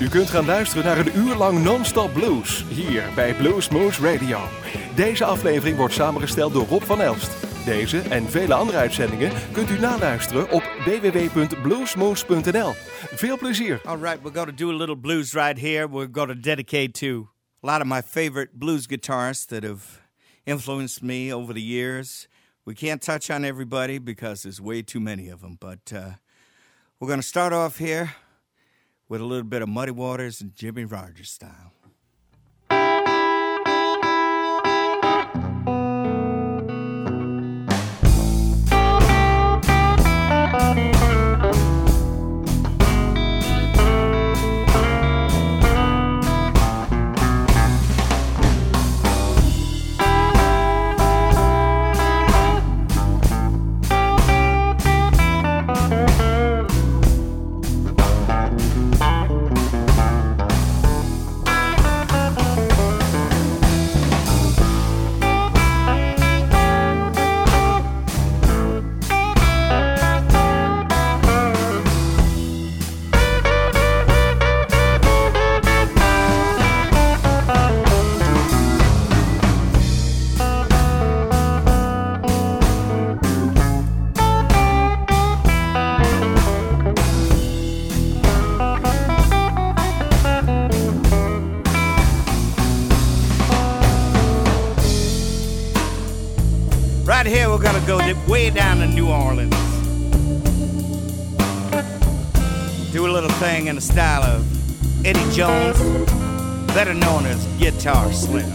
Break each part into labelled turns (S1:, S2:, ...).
S1: U kunt gaan luisteren naar een uur lang non-stop blues hier bij Blues Moose Radio. Deze aflevering wordt samengesteld door Rob van Elst. Deze en vele andere uitzendingen kunt u naluisteren op www.bluesmoose.nl. Veel plezier.
S2: All right, we're going to do a little blues right here. We're going to dedicate to a lot of my favorite blues guitarists that have influenced me over the years. We can't touch on everybody because there's way too many of them, but uh, we're going to start off here with a little bit of Muddy Waters and Jimmy Rogers style. Way down to New Orleans. Do a little thing in the style of Eddie Jones, better known as Guitar Slim.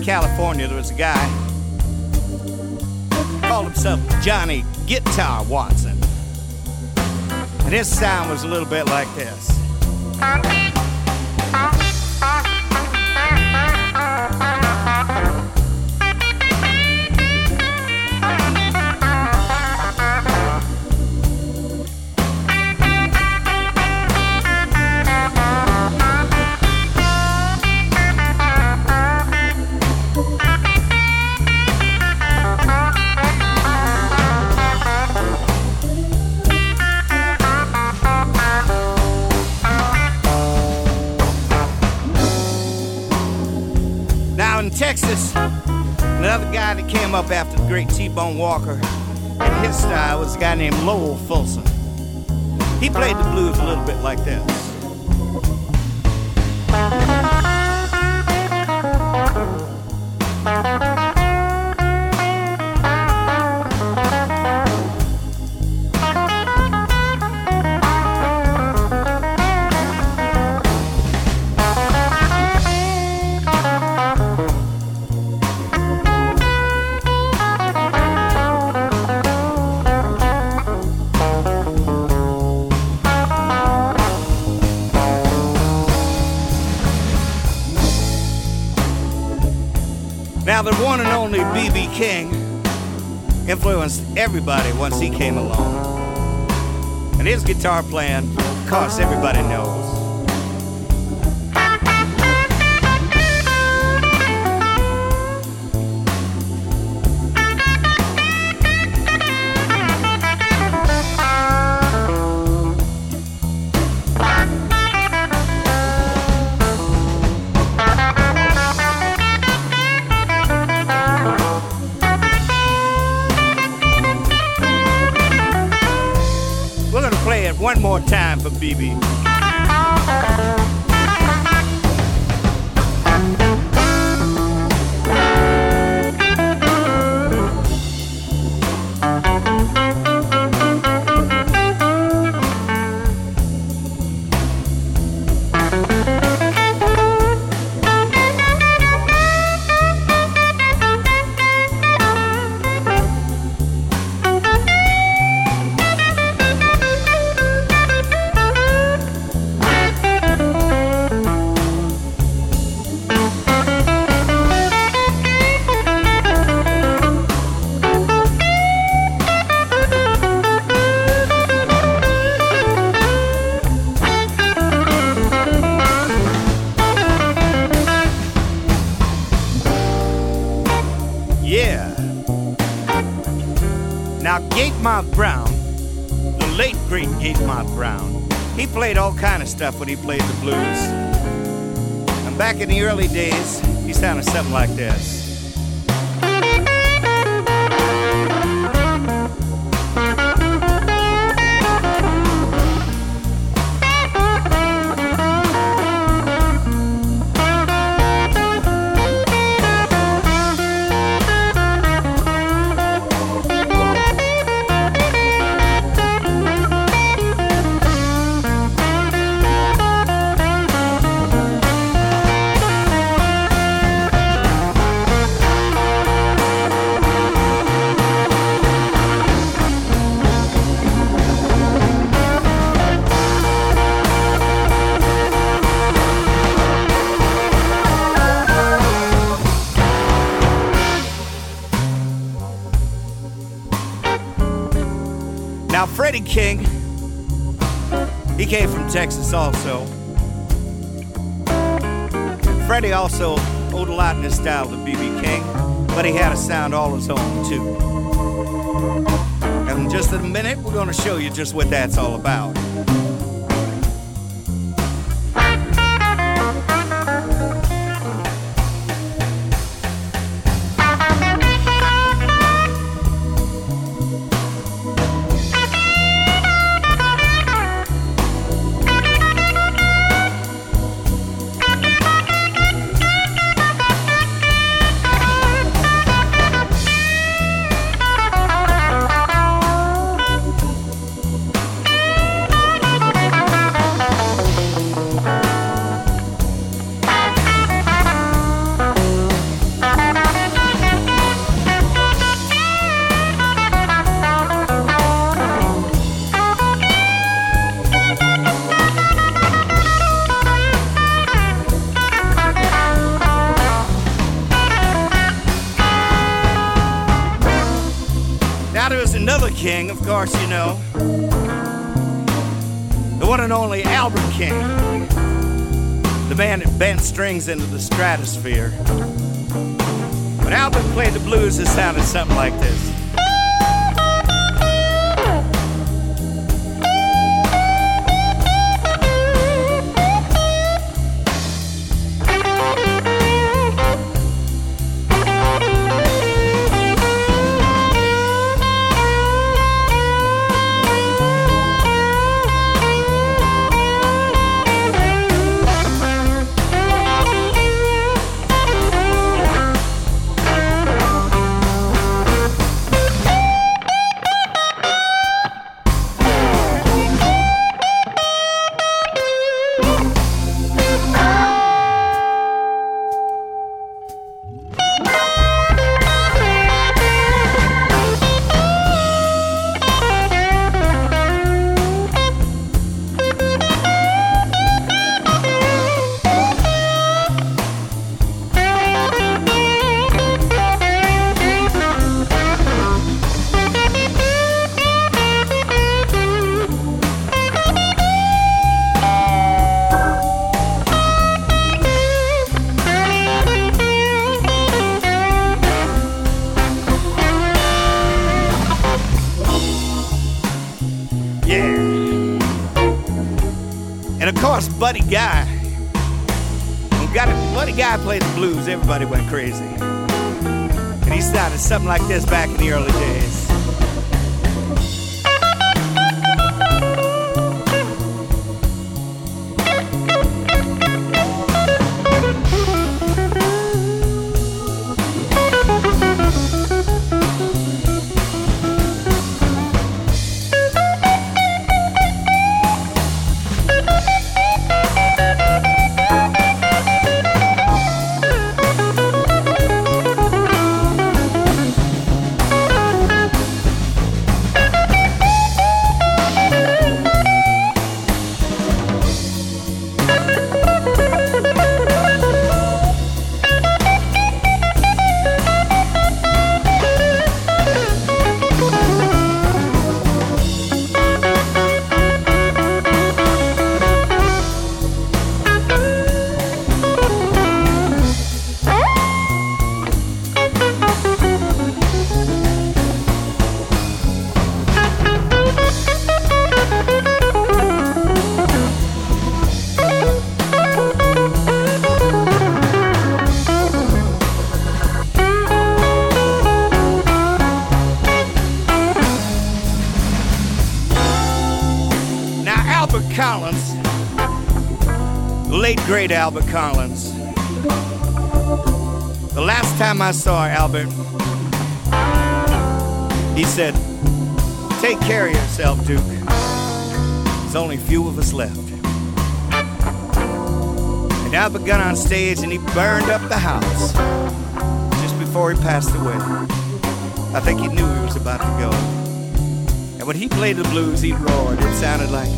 S2: In California, there was a guy called himself Johnny Guitar Watson. And his sound was a little bit like this. Great T-Bone Walker and his style was a guy named Lowell Fulson. He played the blues a little bit like this. Influenced everybody once he came along. And his guitar playing, course, everybody knows. When he played the blues. And back in the early days, he sounded something like this. He came from Texas also. Freddie also owed a lot in his style to B.B. King, but he had a sound all his own, too. And in just a minute, we're going to show you just what that's all about. Strings into the stratosphere. When Albert played the blues, it sounded something like this. Albert Collins. The last time I saw Albert, he said, Take care of yourself, Duke. There's only a few of us left. And Albert got on stage and he burned up the house just before he passed away. I think he knew he was about to go. And when he played the blues, he roared. It sounded like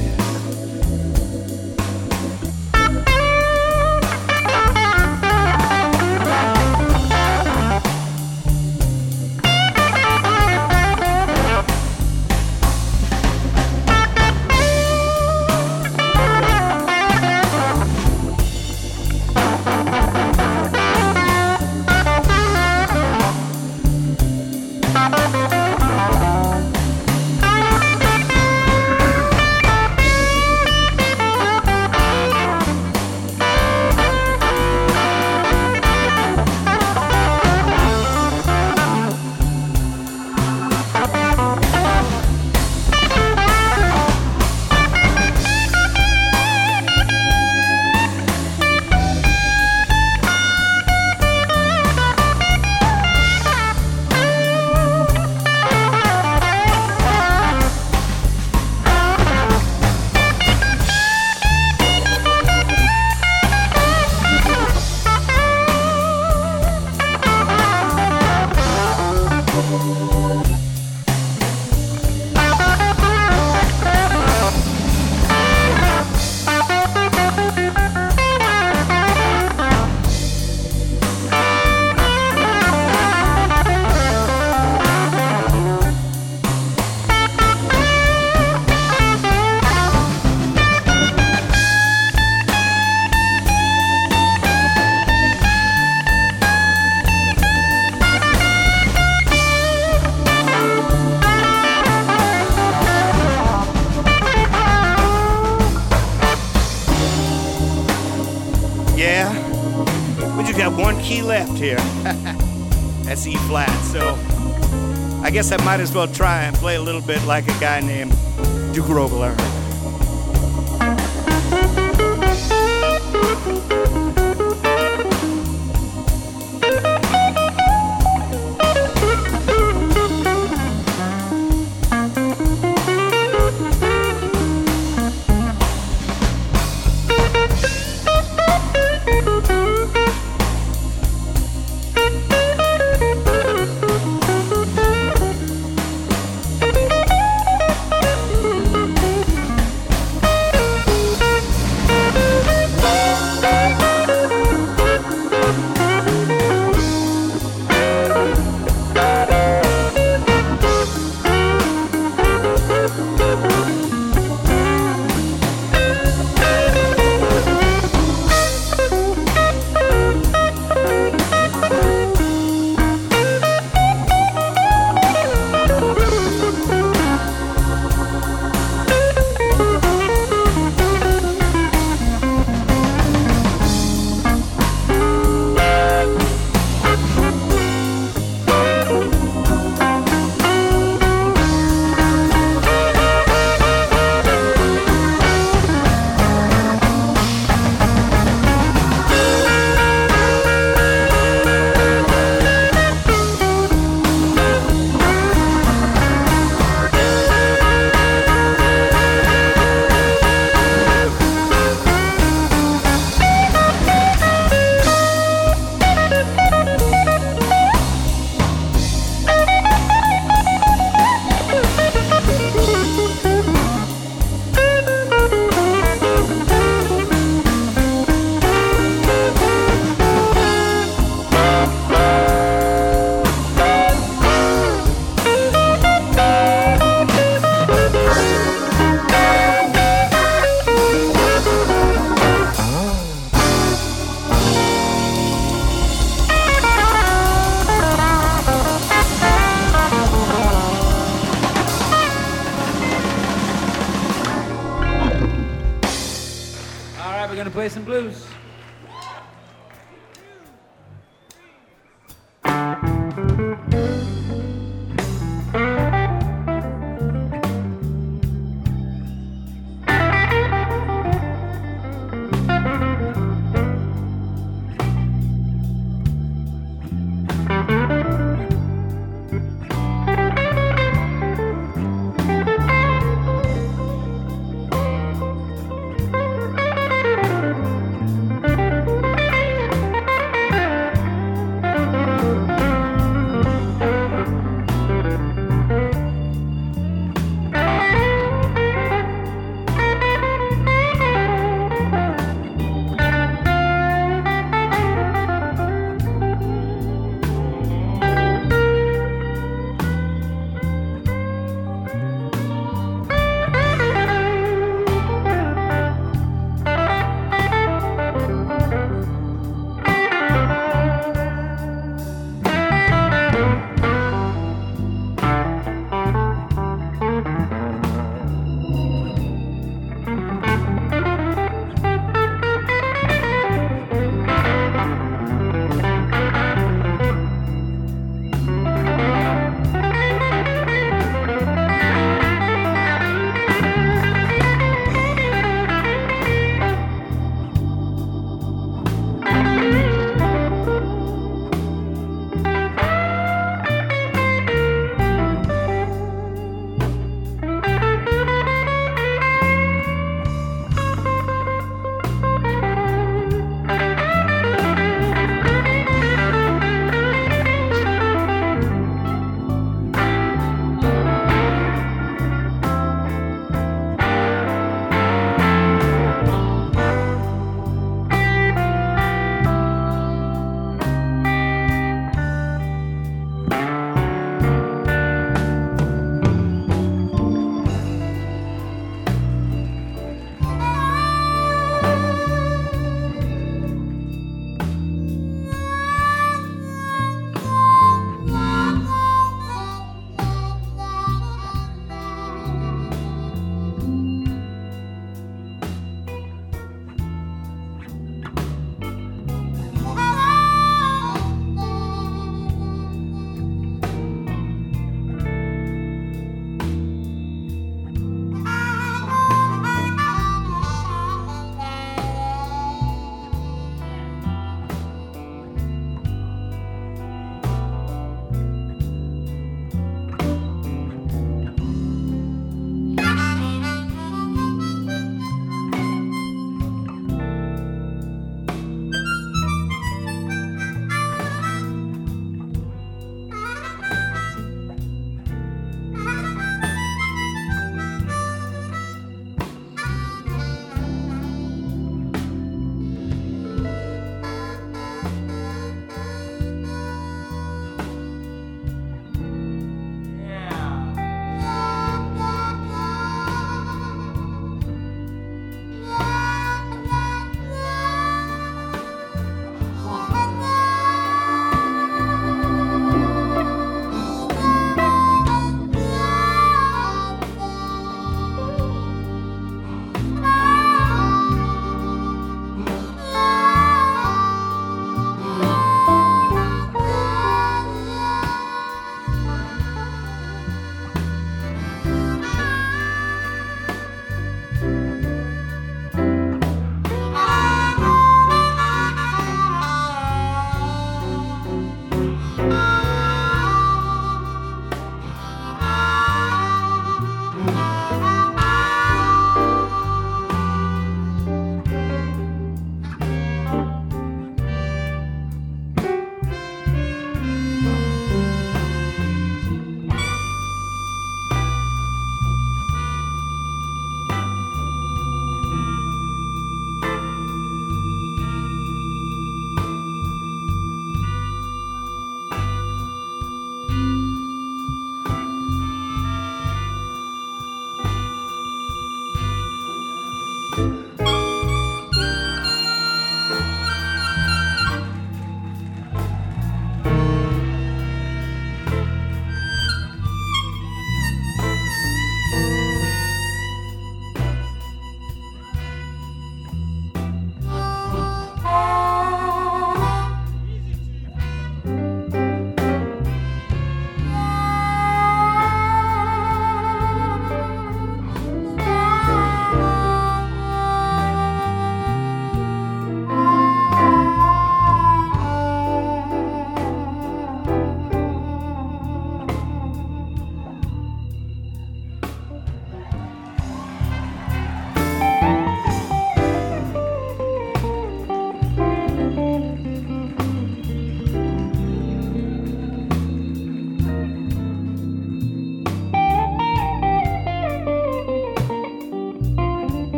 S2: might as well try and play a little bit like a guy named Duke Robillard.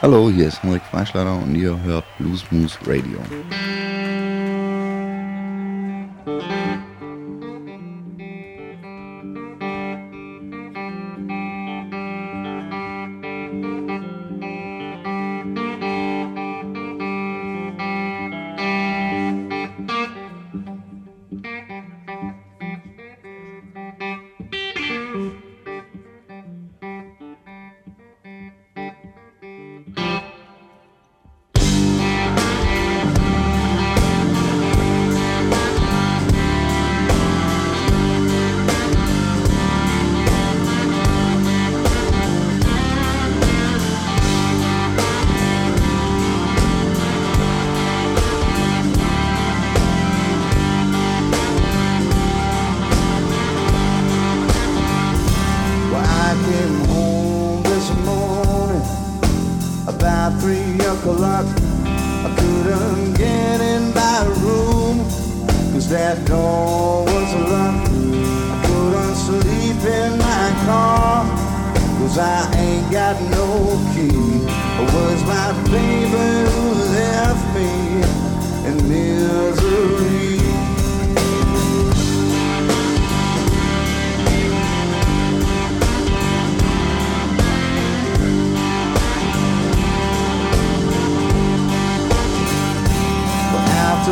S3: Hallo, hier ist Henrik
S4: Freischlader und ihr hört Blues Moose Radio.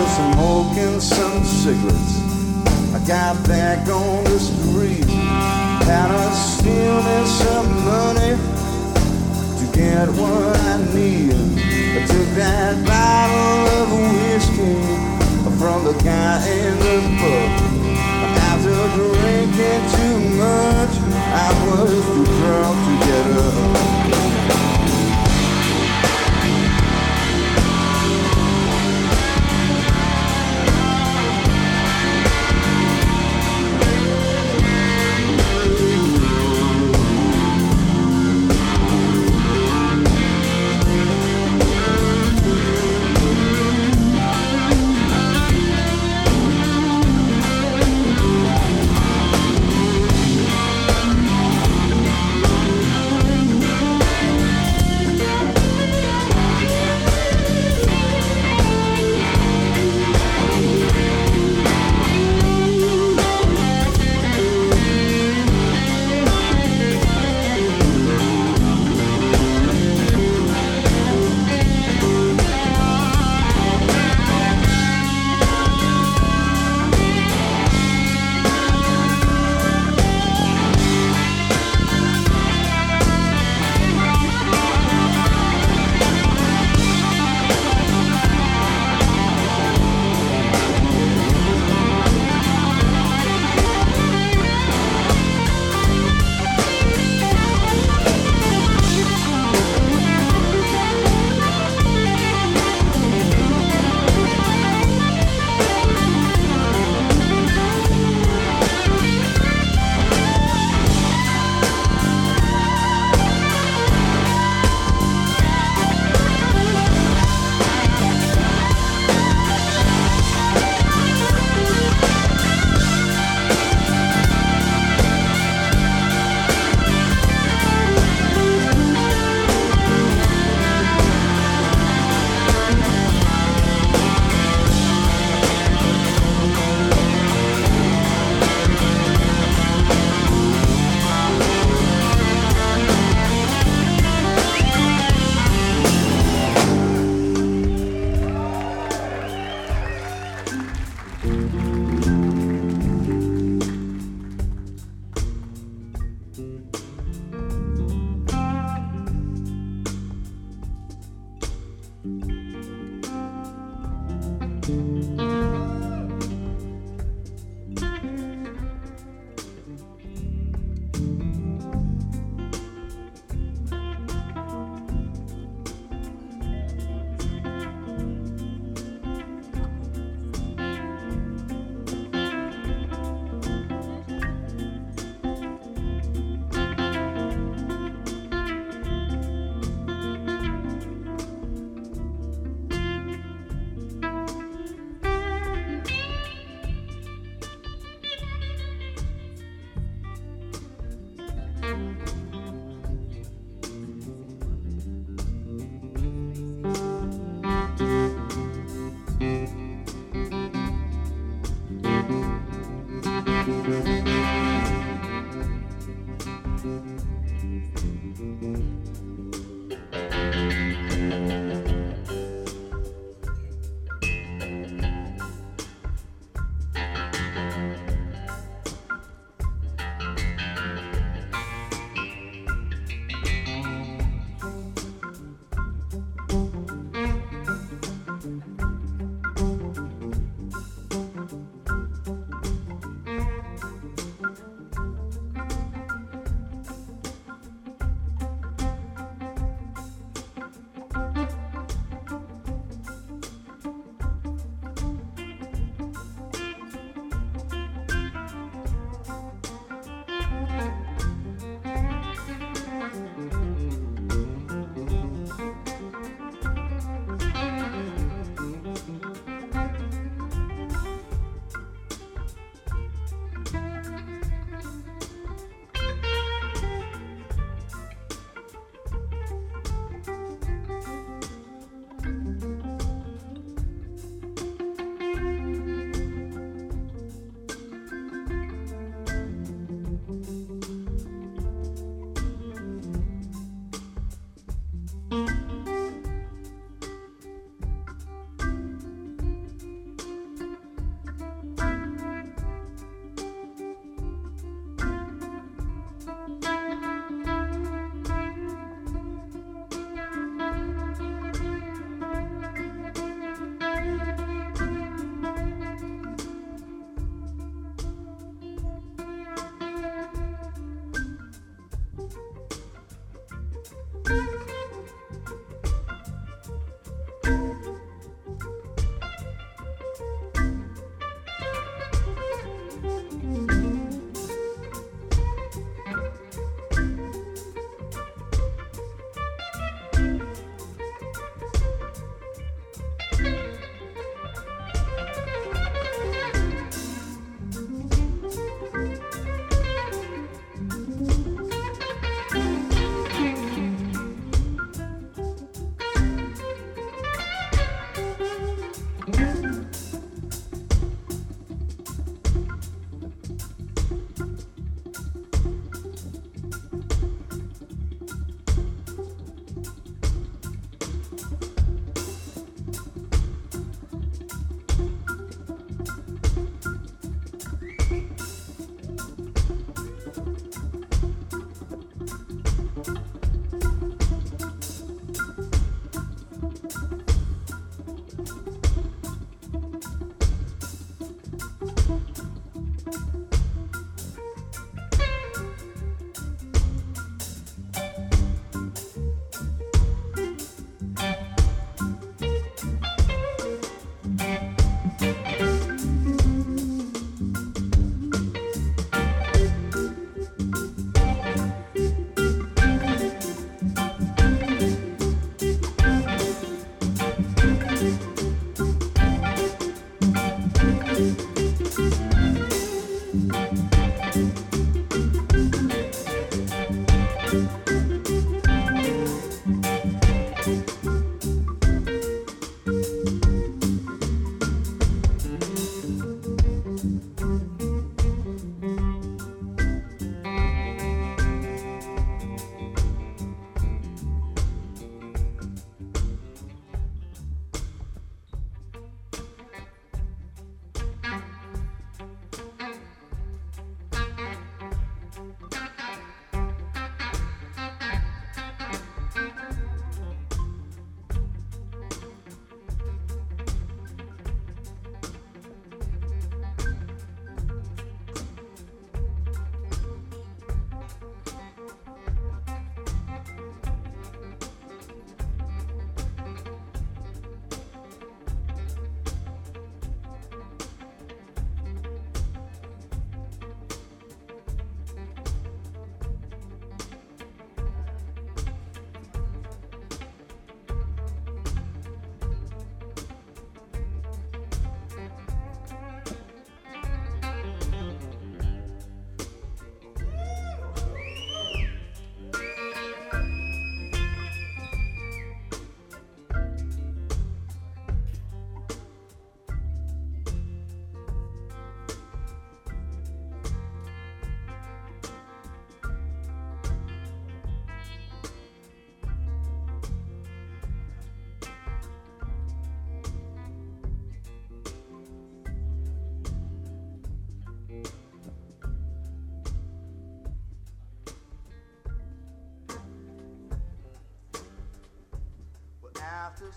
S3: smoking some cigarettes, I got back on the street. Had to steal me some money to get what I need. I took that bottle of whiskey from the guy in
S5: the pub. After drinking too much, I was too drunk to
S3: get up.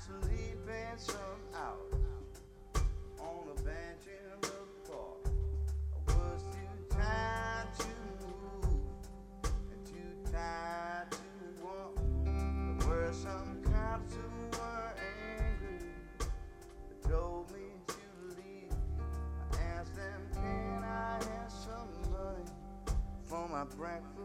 S3: Sleeping some out on a bench in the park. I was too tired to move and too tired to walk. There were some cops who were angry. They told me to leave. I asked them, can I have some money for my breakfast,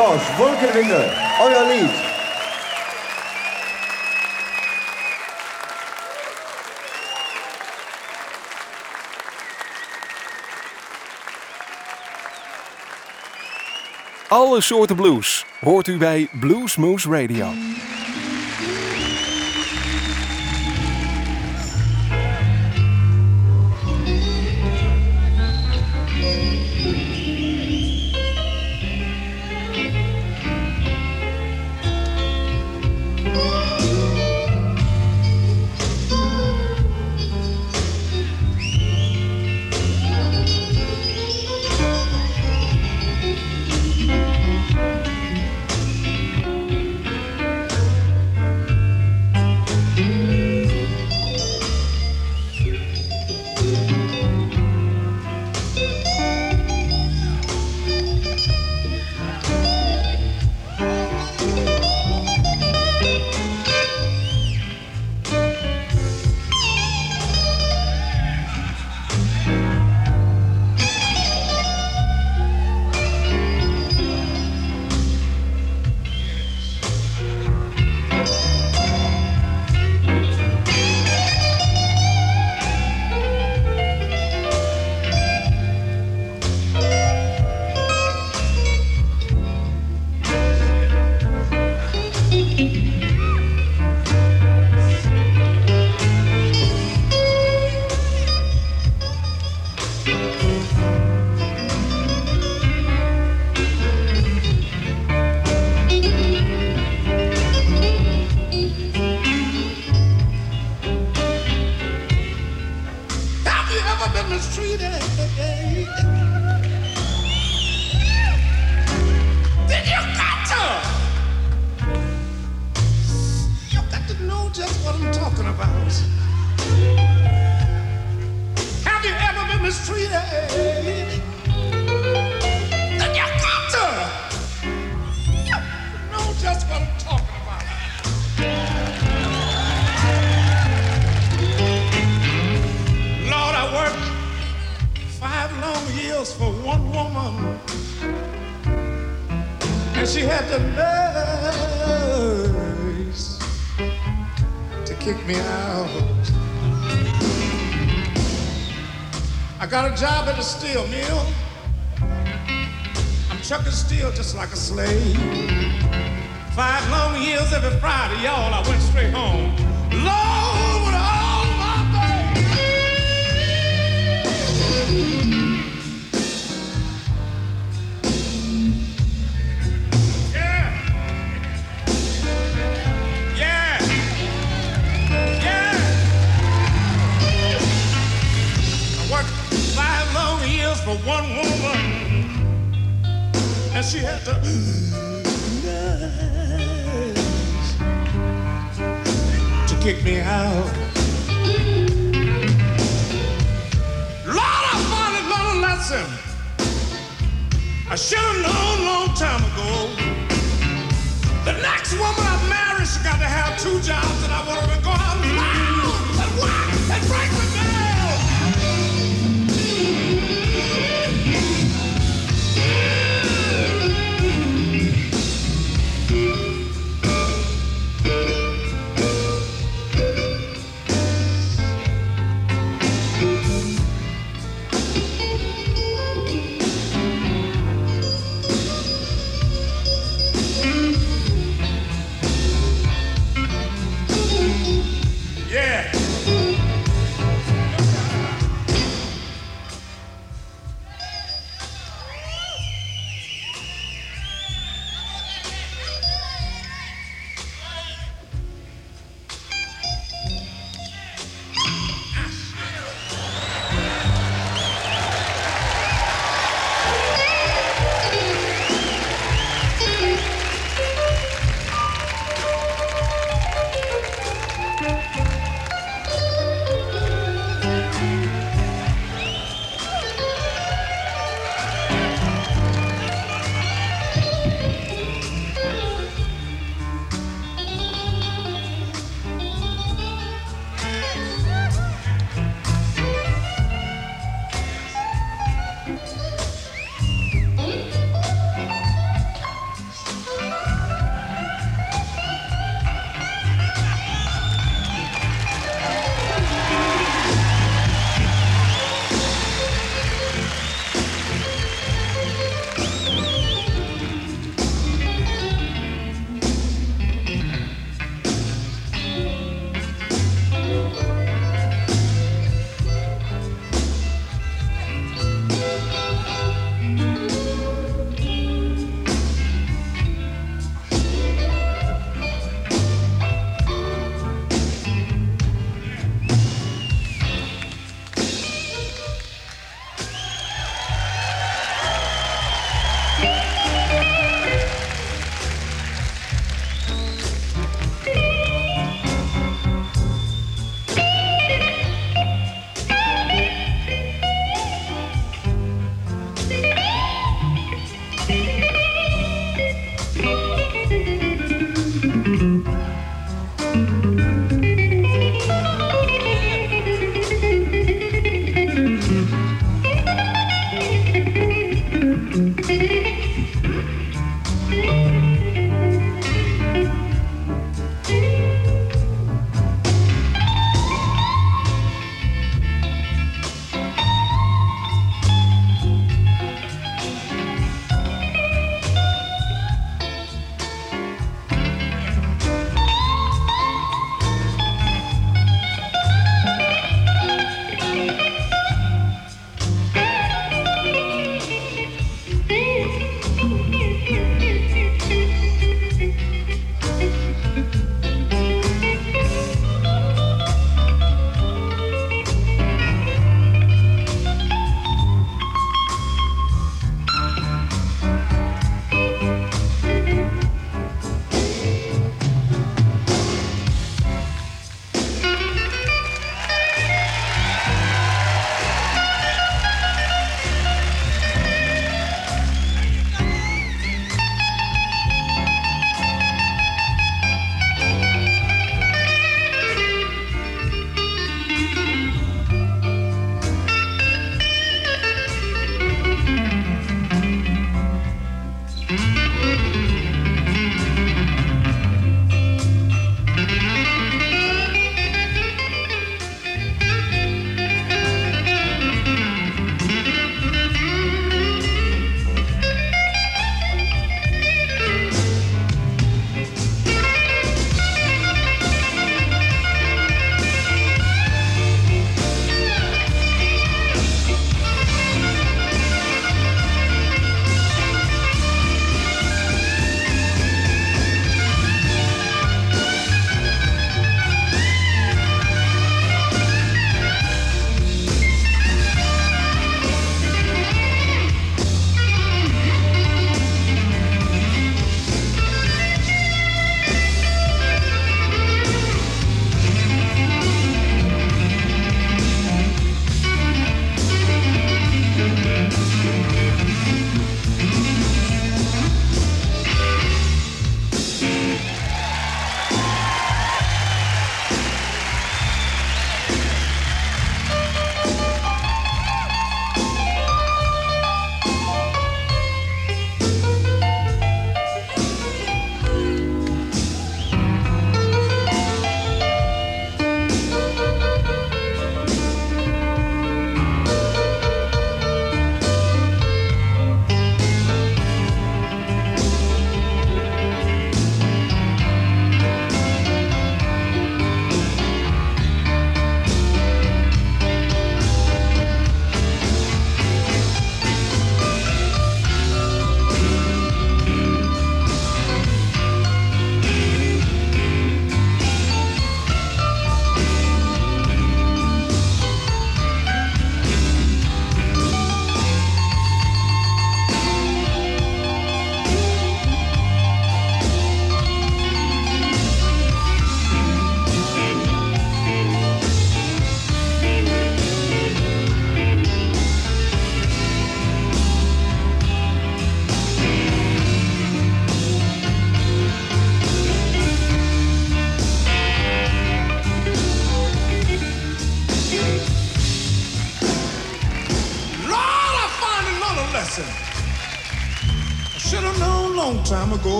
S6: applaus. Wolkenwinde, euer Lied.
S7: Alle soorten blues hoort u bij
S8: Blues
S9: Moose Radio.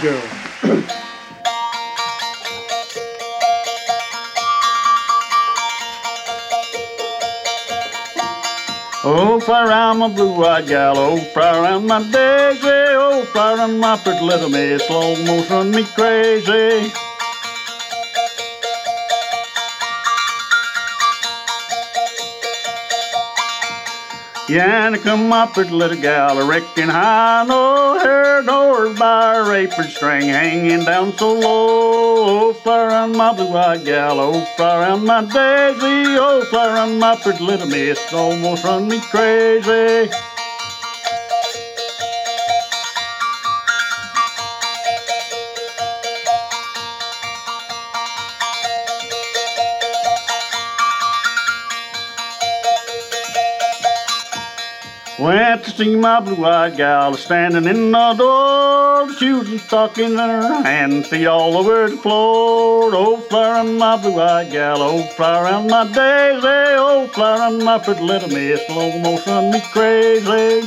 S9: Girl. Oh, fly around my blue-eyed gal, oh, fly around my daisy, oh, fly around my pretty little miss, slow motion me crazy. Yeah, come my pretty little gal, I I know her door by her apron string hanging down so low. Oh, fly around my blue-eyed gal, oh, fly around my daisy, oh, fly around my pretty little miss, almost run me crazy. To see my blue-eyed gal standing in the door, and stockings in her hand, See all over the floor. Oh, around my blue-eyed gal, oh, around my daisy, oh, fly around my pretty little miss, slow motion me crazy.